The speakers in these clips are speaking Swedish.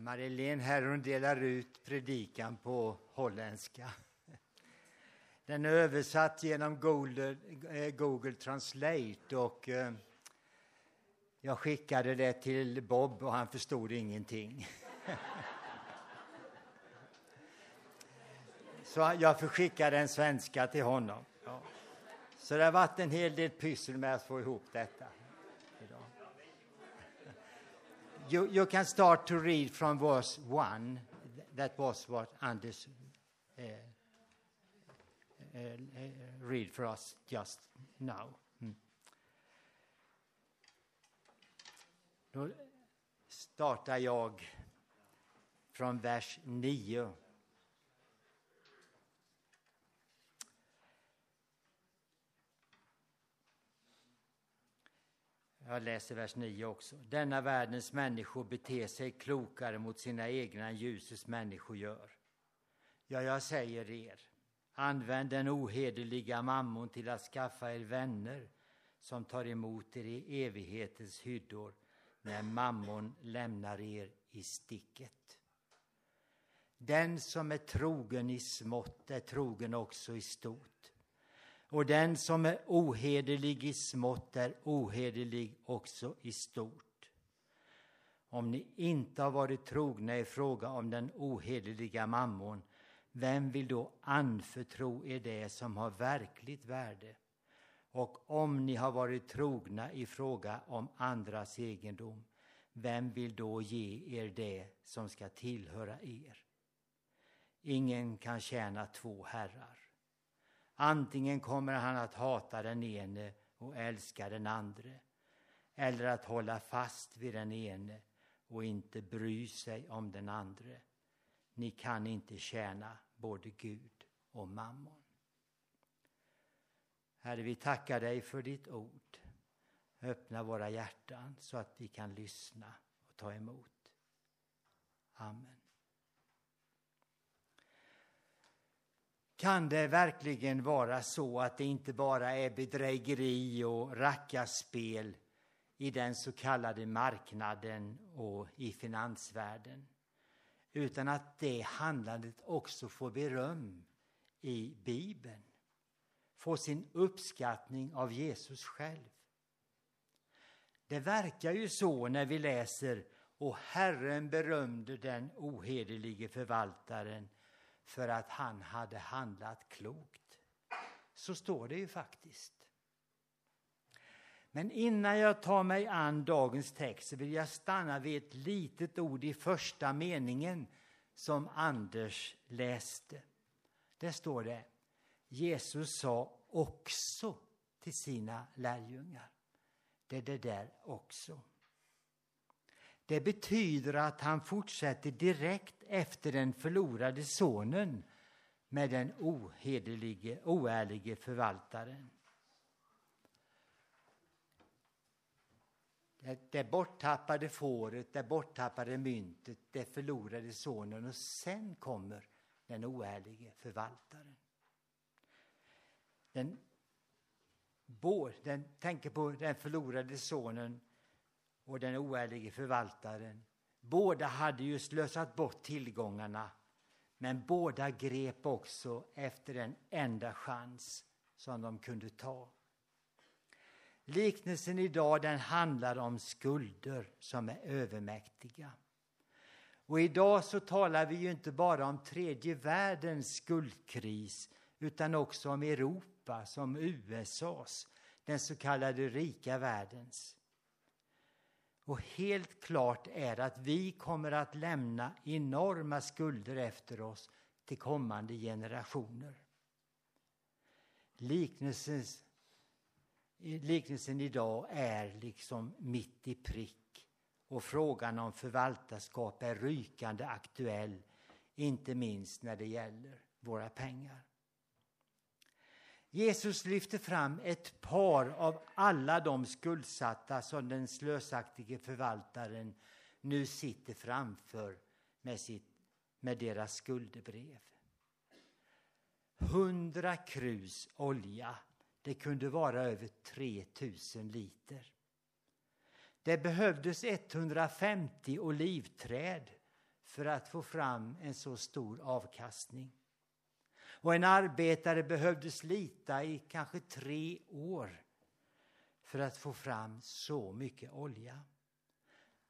Marilén här hon delar ut predikan på holländska. Den är översatt genom Google, eh, Google Translate och eh, jag skickade det till Bob och han förstod ingenting. Så jag förskickade en svenska till honom. Så det har varit en hel del pyssel med att få ihop detta. You, you can start to read from verse 1. That was what Anders uh, uh, read for us just now. Mm. Då startar jag från vers 9. Jag läser vers 9 också. Denna världens människor beter sig klokare mot sina egna än ljusets människor gör. Ja, jag säger er, använd den ohederliga mammon till att skaffa er vänner som tar emot er i evighetens hyddor när mammon lämnar er i sticket. Den som är trogen i smått är trogen också i stort. Och den som är ohederlig i smått är ohederlig också i stort. Om ni inte har varit trogna i fråga om den ohederliga mammon, vem vill då anförtro er det som har verkligt värde? Och om ni har varit trogna i fråga om andras egendom, vem vill då ge er det som ska tillhöra er? Ingen kan tjäna två herrar. Antingen kommer han att hata den ene och älska den andre eller att hålla fast vid den ene och inte bry sig om den andre. Ni kan inte tjäna både Gud och mammon. Herre, vi tackar dig för ditt ord. Öppna våra hjärtan så att vi kan lyssna och ta emot. Amen. Kan det verkligen vara så att det inte bara är bedrägeri och rackarspel i den så kallade marknaden och i finansvärlden? Utan att det handlandet också får beröm i Bibeln. Får sin uppskattning av Jesus själv. Det verkar ju så när vi läser och Herren berömde den ohederlige förvaltaren för att han hade handlat klokt. Så står det ju faktiskt. Men innan jag tar mig an dagens text så vill jag stanna vid ett litet ord i första meningen som Anders läste. Där står det Jesus sa också till sina lärjungar. Det är det där också. Det betyder att han fortsätter direkt efter den förlorade sonen med den ohederlige, oärlige förvaltaren. Det borttappade fåret, det borttappade myntet, det förlorade sonen och sen kommer den oärlige förvaltaren. Den, den tänker på den förlorade sonen och den oärlige förvaltaren. Båda hade ju slösat bort tillgångarna men båda grep också efter den enda chans som de kunde ta. Liknelsen idag den handlar om skulder som är övermäktiga. Och idag så talar vi ju inte bara om tredje världens skuldkris utan också om Europa som USAs, den så kallade rika världens. Och helt klart är att vi kommer att lämna enorma skulder efter oss till kommande generationer. Liknelsen, liknelsen idag är liksom mitt i prick och frågan om förvaltarskap är rykande aktuell, inte minst när det gäller våra pengar. Jesus lyfter fram ett par av alla de skuldsatta som den slösaktige förvaltaren nu sitter framför med, sitt, med deras skuldebrev. Hundra krus olja, det kunde vara över 3000 liter. Det behövdes 150 olivträd för att få fram en så stor avkastning. Och en arbetare behövde slita i kanske tre år för att få fram så mycket olja.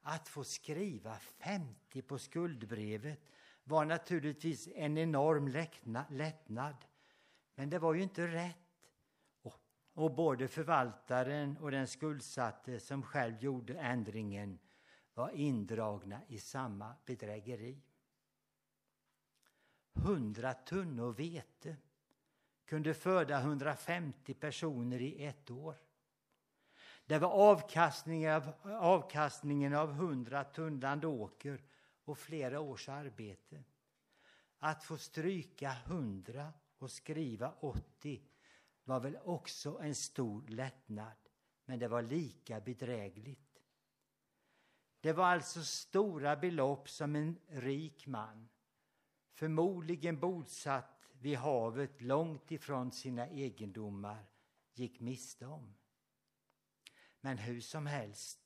Att få skriva 50 på skuldbrevet var naturligtvis en enorm lättnad. Men det var ju inte rätt. Och både förvaltaren och den skuldsatte som själv gjorde ändringen var indragna i samma bedrägeri. Hundra tunnor vete kunde föda 150 personer i ett år. Det var avkastningen av, avkastningen av 100 tunnland åker och flera års arbete. Att få stryka 100 och skriva 80 var väl också en stor lättnad, men det var lika bedrägligt. Det var alltså stora belopp som en rik man, förmodligen bosatt vid havet långt ifrån sina egendomar, gick miste om. Men hur som helst,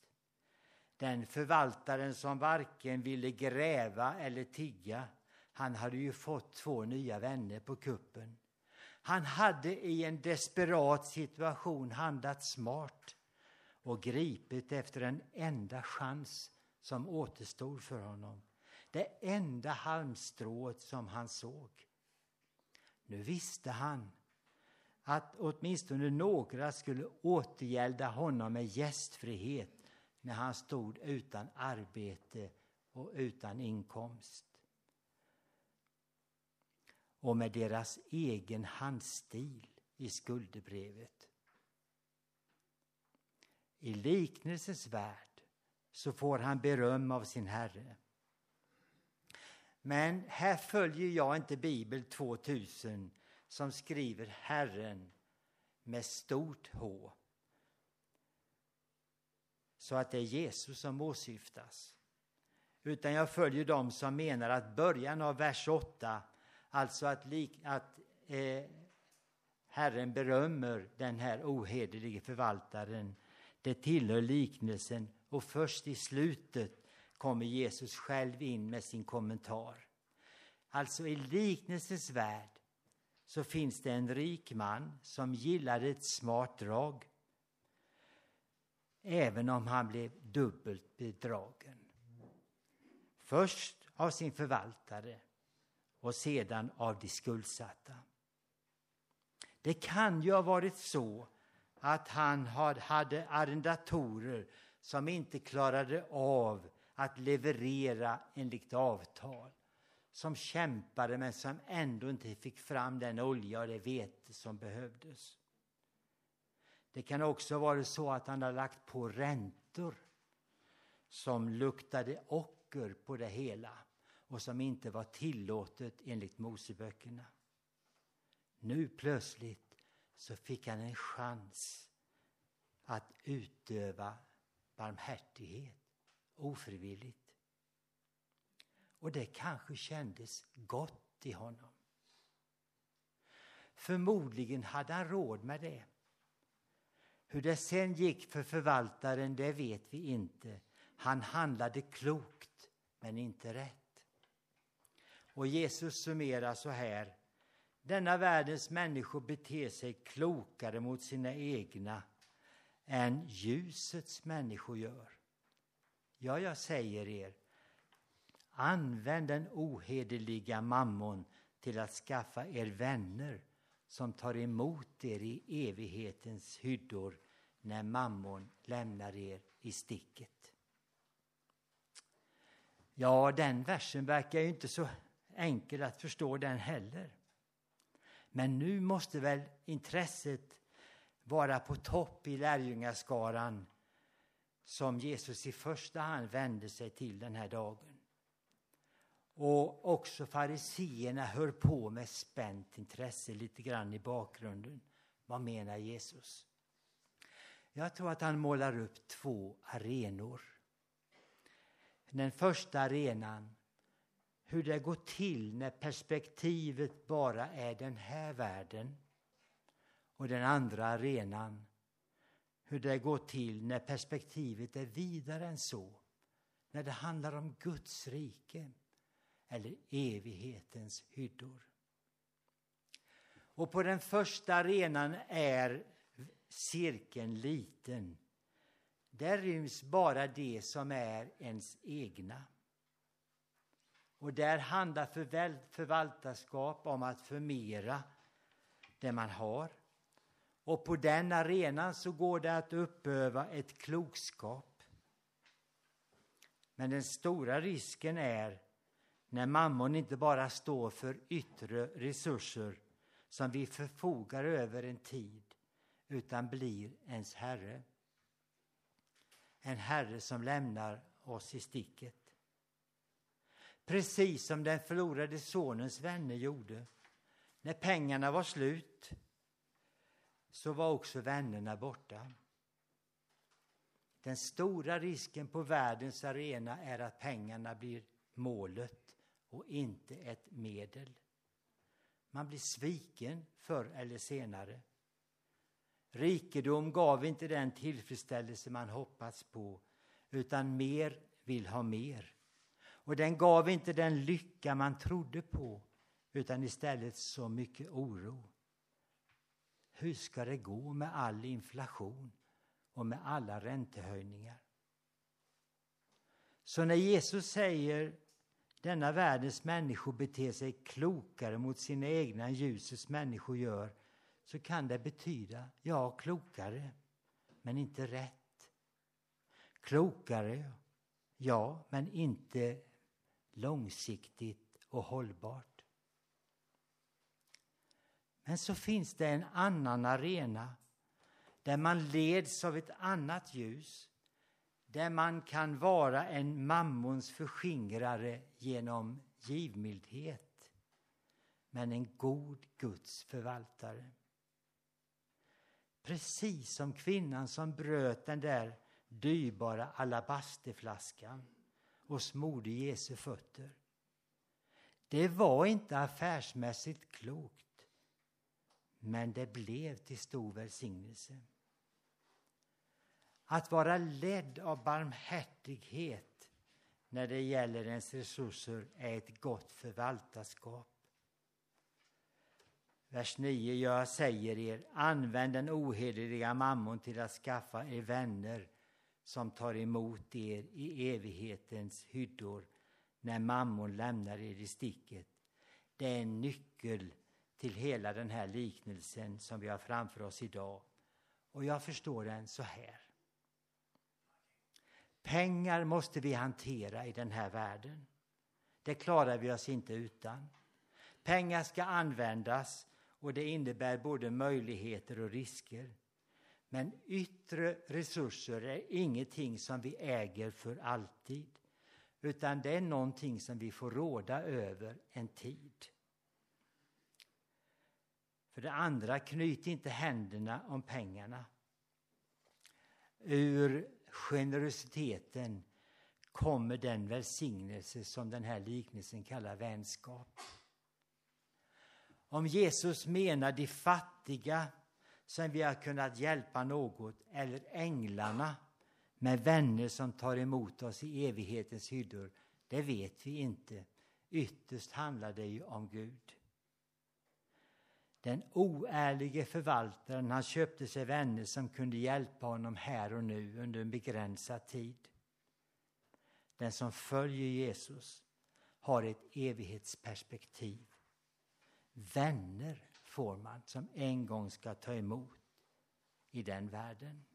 den förvaltaren som varken ville gräva eller tigga, han hade ju fått två nya vänner på kuppen. Han hade i en desperat situation handlat smart och gripit efter den enda chans som återstod för honom. Det enda halmstrået som han såg. Nu visste han att åtminstone några skulle återgälda honom med gästfrihet när han stod utan arbete och utan inkomst. Och med deras egen handstil i skuldebrevet. I liknelsens värld så får han beröm av sin Herre. Men här följer jag inte Bibel 2000 som skriver Herren med stort H. Så att det är Jesus som åsyftas. Utan jag följer dem som menar att början av vers 8, alltså att, lik, att eh, Herren berömmer den här ohederlige förvaltaren, det tillhör liknelsen och först i slutet kommer Jesus själv in med sin kommentar. Alltså i liknelsens värld så finns det en rik man som gillade ett smart drag även om han blev dubbelt bedragen. Först av sin förvaltare och sedan av de skuldsatta. Det kan ju ha varit så att han hade arrendatorer som inte klarade av att leverera enligt avtal som kämpade men som ändå inte fick fram den olja och det vete som behövdes. Det kan också vara så att han har lagt på räntor som luktade ocker på det hela och som inte var tillåtet enligt Moseböckerna. Nu plötsligt så fick han en chans att utöva barmhärtighet ofrivilligt. Och det kanske kändes gott i honom. Förmodligen hade han råd med det. Hur det sen gick för förvaltaren, det vet vi inte. Han handlade klokt, men inte rätt. Och Jesus summerar så här. Denna världens människor beter sig klokare mot sina egna än ljusets människor gör. Ja, jag säger er, Använd den ohederliga mammon till att skaffa er vänner som tar emot er i evighetens hyddor när mammon lämnar er i sticket. Ja, den versen verkar ju inte så enkel att förstå den heller. Men nu måste väl intresset vara på topp i lärjungaskaran som Jesus i första hand vände sig till den här dagen. Och också fariseerna hör på med spänt intresse lite grann i bakgrunden. Vad menar Jesus? Jag tror att han målar upp två arenor. Den första arenan, hur det går till när perspektivet bara är den här världen. Och den andra arenan, hur det går till när perspektivet är vidare än så. När det handlar om Guds rike eller evighetens hyddor. Och på den första arenan är cirkeln liten. Där ryms bara det som är ens egna. Och där handlar förvaltarskap om att förmera det man har. Och på den arenan så går det att uppöva ett klokskap. Men den stora risken är när mammon inte bara står för yttre resurser som vi förfogar över en tid utan blir ens herre. En herre som lämnar oss i sticket. Precis som den förlorade sonens vänner gjorde. När pengarna var slut så var också vännerna borta. Den stora risken på världens arena är att pengarna blir målet och inte ett medel. Man blir sviken förr eller senare. Rikedom gav inte den tillfredsställelse man hoppats på utan mer vill ha mer. Och den gav inte den lycka man trodde på utan istället så mycket oro. Hur ska det gå med all inflation och med alla räntehöjningar? Så när Jesus säger denna världens människor beter sig klokare mot sina egna än ljusets människor gör så kan det betyda, ja, klokare, men inte rätt. Klokare, ja, men inte långsiktigt och hållbart. Men så finns det en annan arena där man leds av ett annat ljus där man kan vara en mammons förskingrare genom givmildhet men en god Guds förvaltare. Precis som kvinnan som bröt den där dyrbara alabasterflaskan och smorde Jesu fötter. Det var inte affärsmässigt klokt, men det blev till stor välsignelse. Att vara ledd av barmhärtighet när det gäller ens resurser är ett gott förvaltarskap. Vers 9. Jag säger er, använd den ohederliga mammon till att skaffa er vänner som tar emot er i evighetens hyddor när mammon lämnar er i sticket. Det är en nyckel till hela den här liknelsen som vi har framför oss idag. Och jag förstår den så här. Pengar måste vi hantera i den här världen. Det klarar vi oss inte utan. Pengar ska användas och det innebär både möjligheter och risker. Men yttre resurser är ingenting som vi äger för alltid utan det är någonting som vi får råda över en tid. För det andra, knyt inte händerna om pengarna. Ur generositeten kommer den välsignelse som den här liknelsen kallar vänskap. Om Jesus menar de fattiga som vi har kunnat hjälpa något eller änglarna med vänner som tar emot oss i evighetens hyddor, det vet vi inte. Ytterst handlar det ju om Gud. Den oärlige förvaltaren han köpte sig vänner som kunde hjälpa honom här och nu under en begränsad tid. Den som följer Jesus har ett evighetsperspektiv. Vänner får man som en gång ska ta emot i den världen.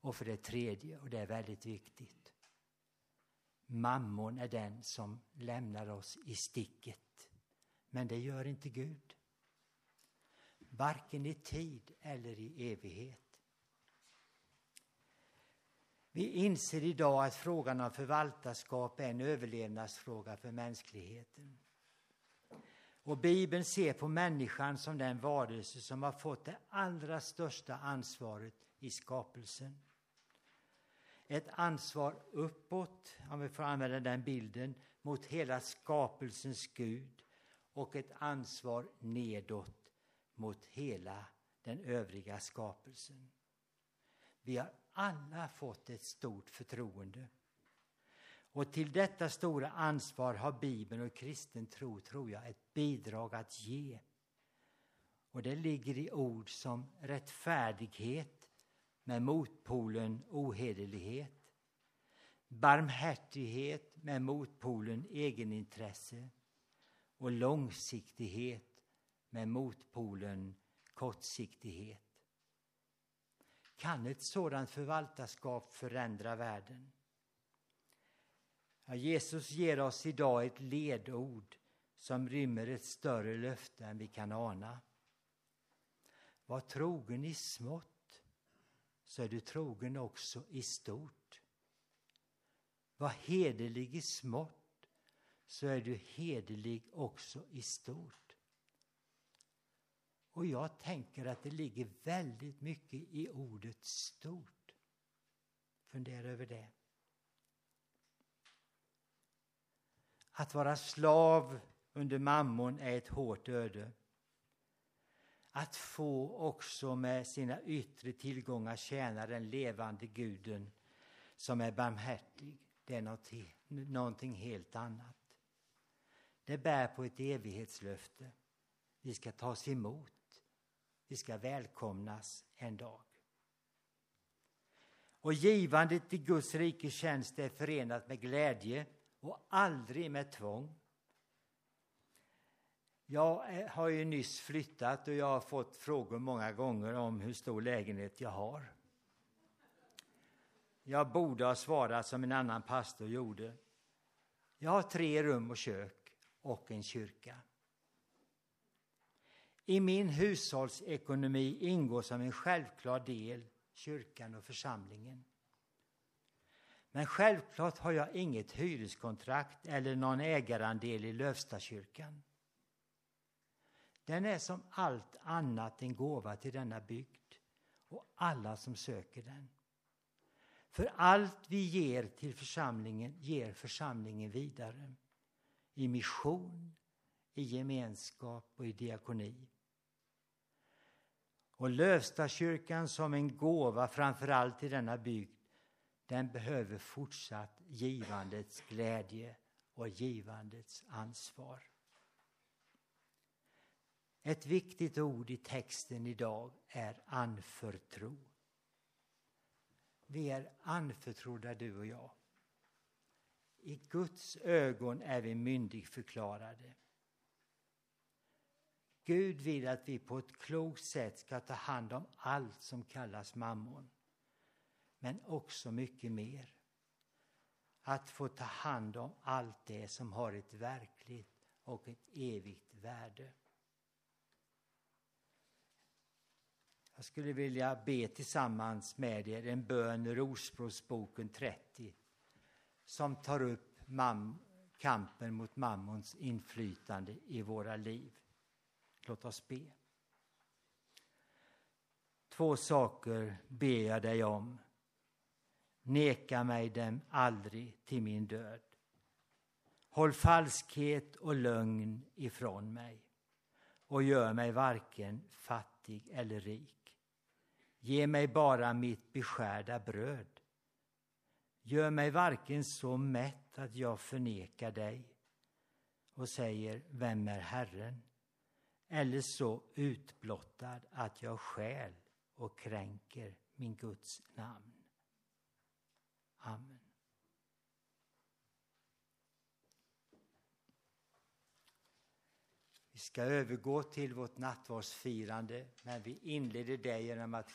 Och för det tredje, och det är väldigt viktigt. Mammon är den som lämnar oss i sticket. Men det gör inte Gud. Varken i tid eller i evighet. Vi inser idag att frågan om förvaltarskap är en överlevnadsfråga för mänskligheten. Och Bibeln ser på människan som den varelse som har fått det allra största ansvaret i skapelsen. Ett ansvar uppåt, om vi får använda den bilden, mot hela skapelsens Gud och ett ansvar nedåt mot hela den övriga skapelsen. Vi har alla fått ett stort förtroende. Och till detta stora ansvar har Bibeln och kristen tro, tror jag, ett bidrag att ge. Och det ligger i ord som rättfärdighet med motpolen ohederlighet. Barmhärtighet med motpolen egenintresse. Och långsiktighet med motpolen kortsiktighet. Kan ett sådant förvaltarskap förändra världen? Ja, Jesus ger oss idag ett ledord som rymmer ett större löfte än vi kan ana. Var trogen i smått, så är du trogen också i stort. Var hederlig i smått, så är du hederlig också i stort. Och jag tänker att det ligger väldigt mycket i ordet stort. Fundera över det. Att vara slav under mammon är ett hårt öde. Att få också med sina yttre tillgångar tjäna den levande guden som är barmhärtig, det är någonting helt annat. Det bär på ett evighetslöfte. Vi ska tas emot. Vi ska välkomnas en dag. Och givandet i Guds rikes tjänst är förenat med glädje och aldrig med tvång. Jag har ju nyss flyttat och jag har fått frågor många gånger om hur stor lägenhet jag har. Jag borde ha svarat som en annan pastor gjorde. Jag har tre rum och kök och en kyrka. I min hushållsekonomi ingår som en självklar del kyrkan och församlingen. Men självklart har jag inget hyreskontrakt eller någon ägarandel i Lövstakyrkan. Den är som allt annat en gåva till denna bygd och alla som söker den. För allt vi ger till församlingen ger församlingen vidare. I mission, i gemenskap och i diakoni. Och Lövstakyrkan som en gåva framför allt i denna bygd den behöver fortsatt givandets glädje och givandets ansvar. Ett viktigt ord i texten idag är anförtro. Vi är anförtrodda du och jag. I Guds ögon är vi myndigförklarade. Gud vill att vi på ett klokt sätt ska ta hand om allt som kallas mammon men också mycket mer. Att få ta hand om allt det som har ett verkligt och ett evigt värde. Jag skulle vilja be tillsammans med er en bön ur Ordspråksboken 30 som tar upp kampen mot mammons inflytande i våra liv. Låt oss be. Två saker ber jag dig om. Neka mig dem aldrig till min död. Håll falskhet och lögn ifrån mig och gör mig varken fattig eller rik. Ge mig bara mitt beskärda bröd. Gör mig varken så mätt att jag förnekar dig och säger Vem är Herren? eller så utblottad att jag skäl och kränker min Guds namn. Amen. Vi ska övergå till vårt nattvardsfirande, men vi inleder det genom att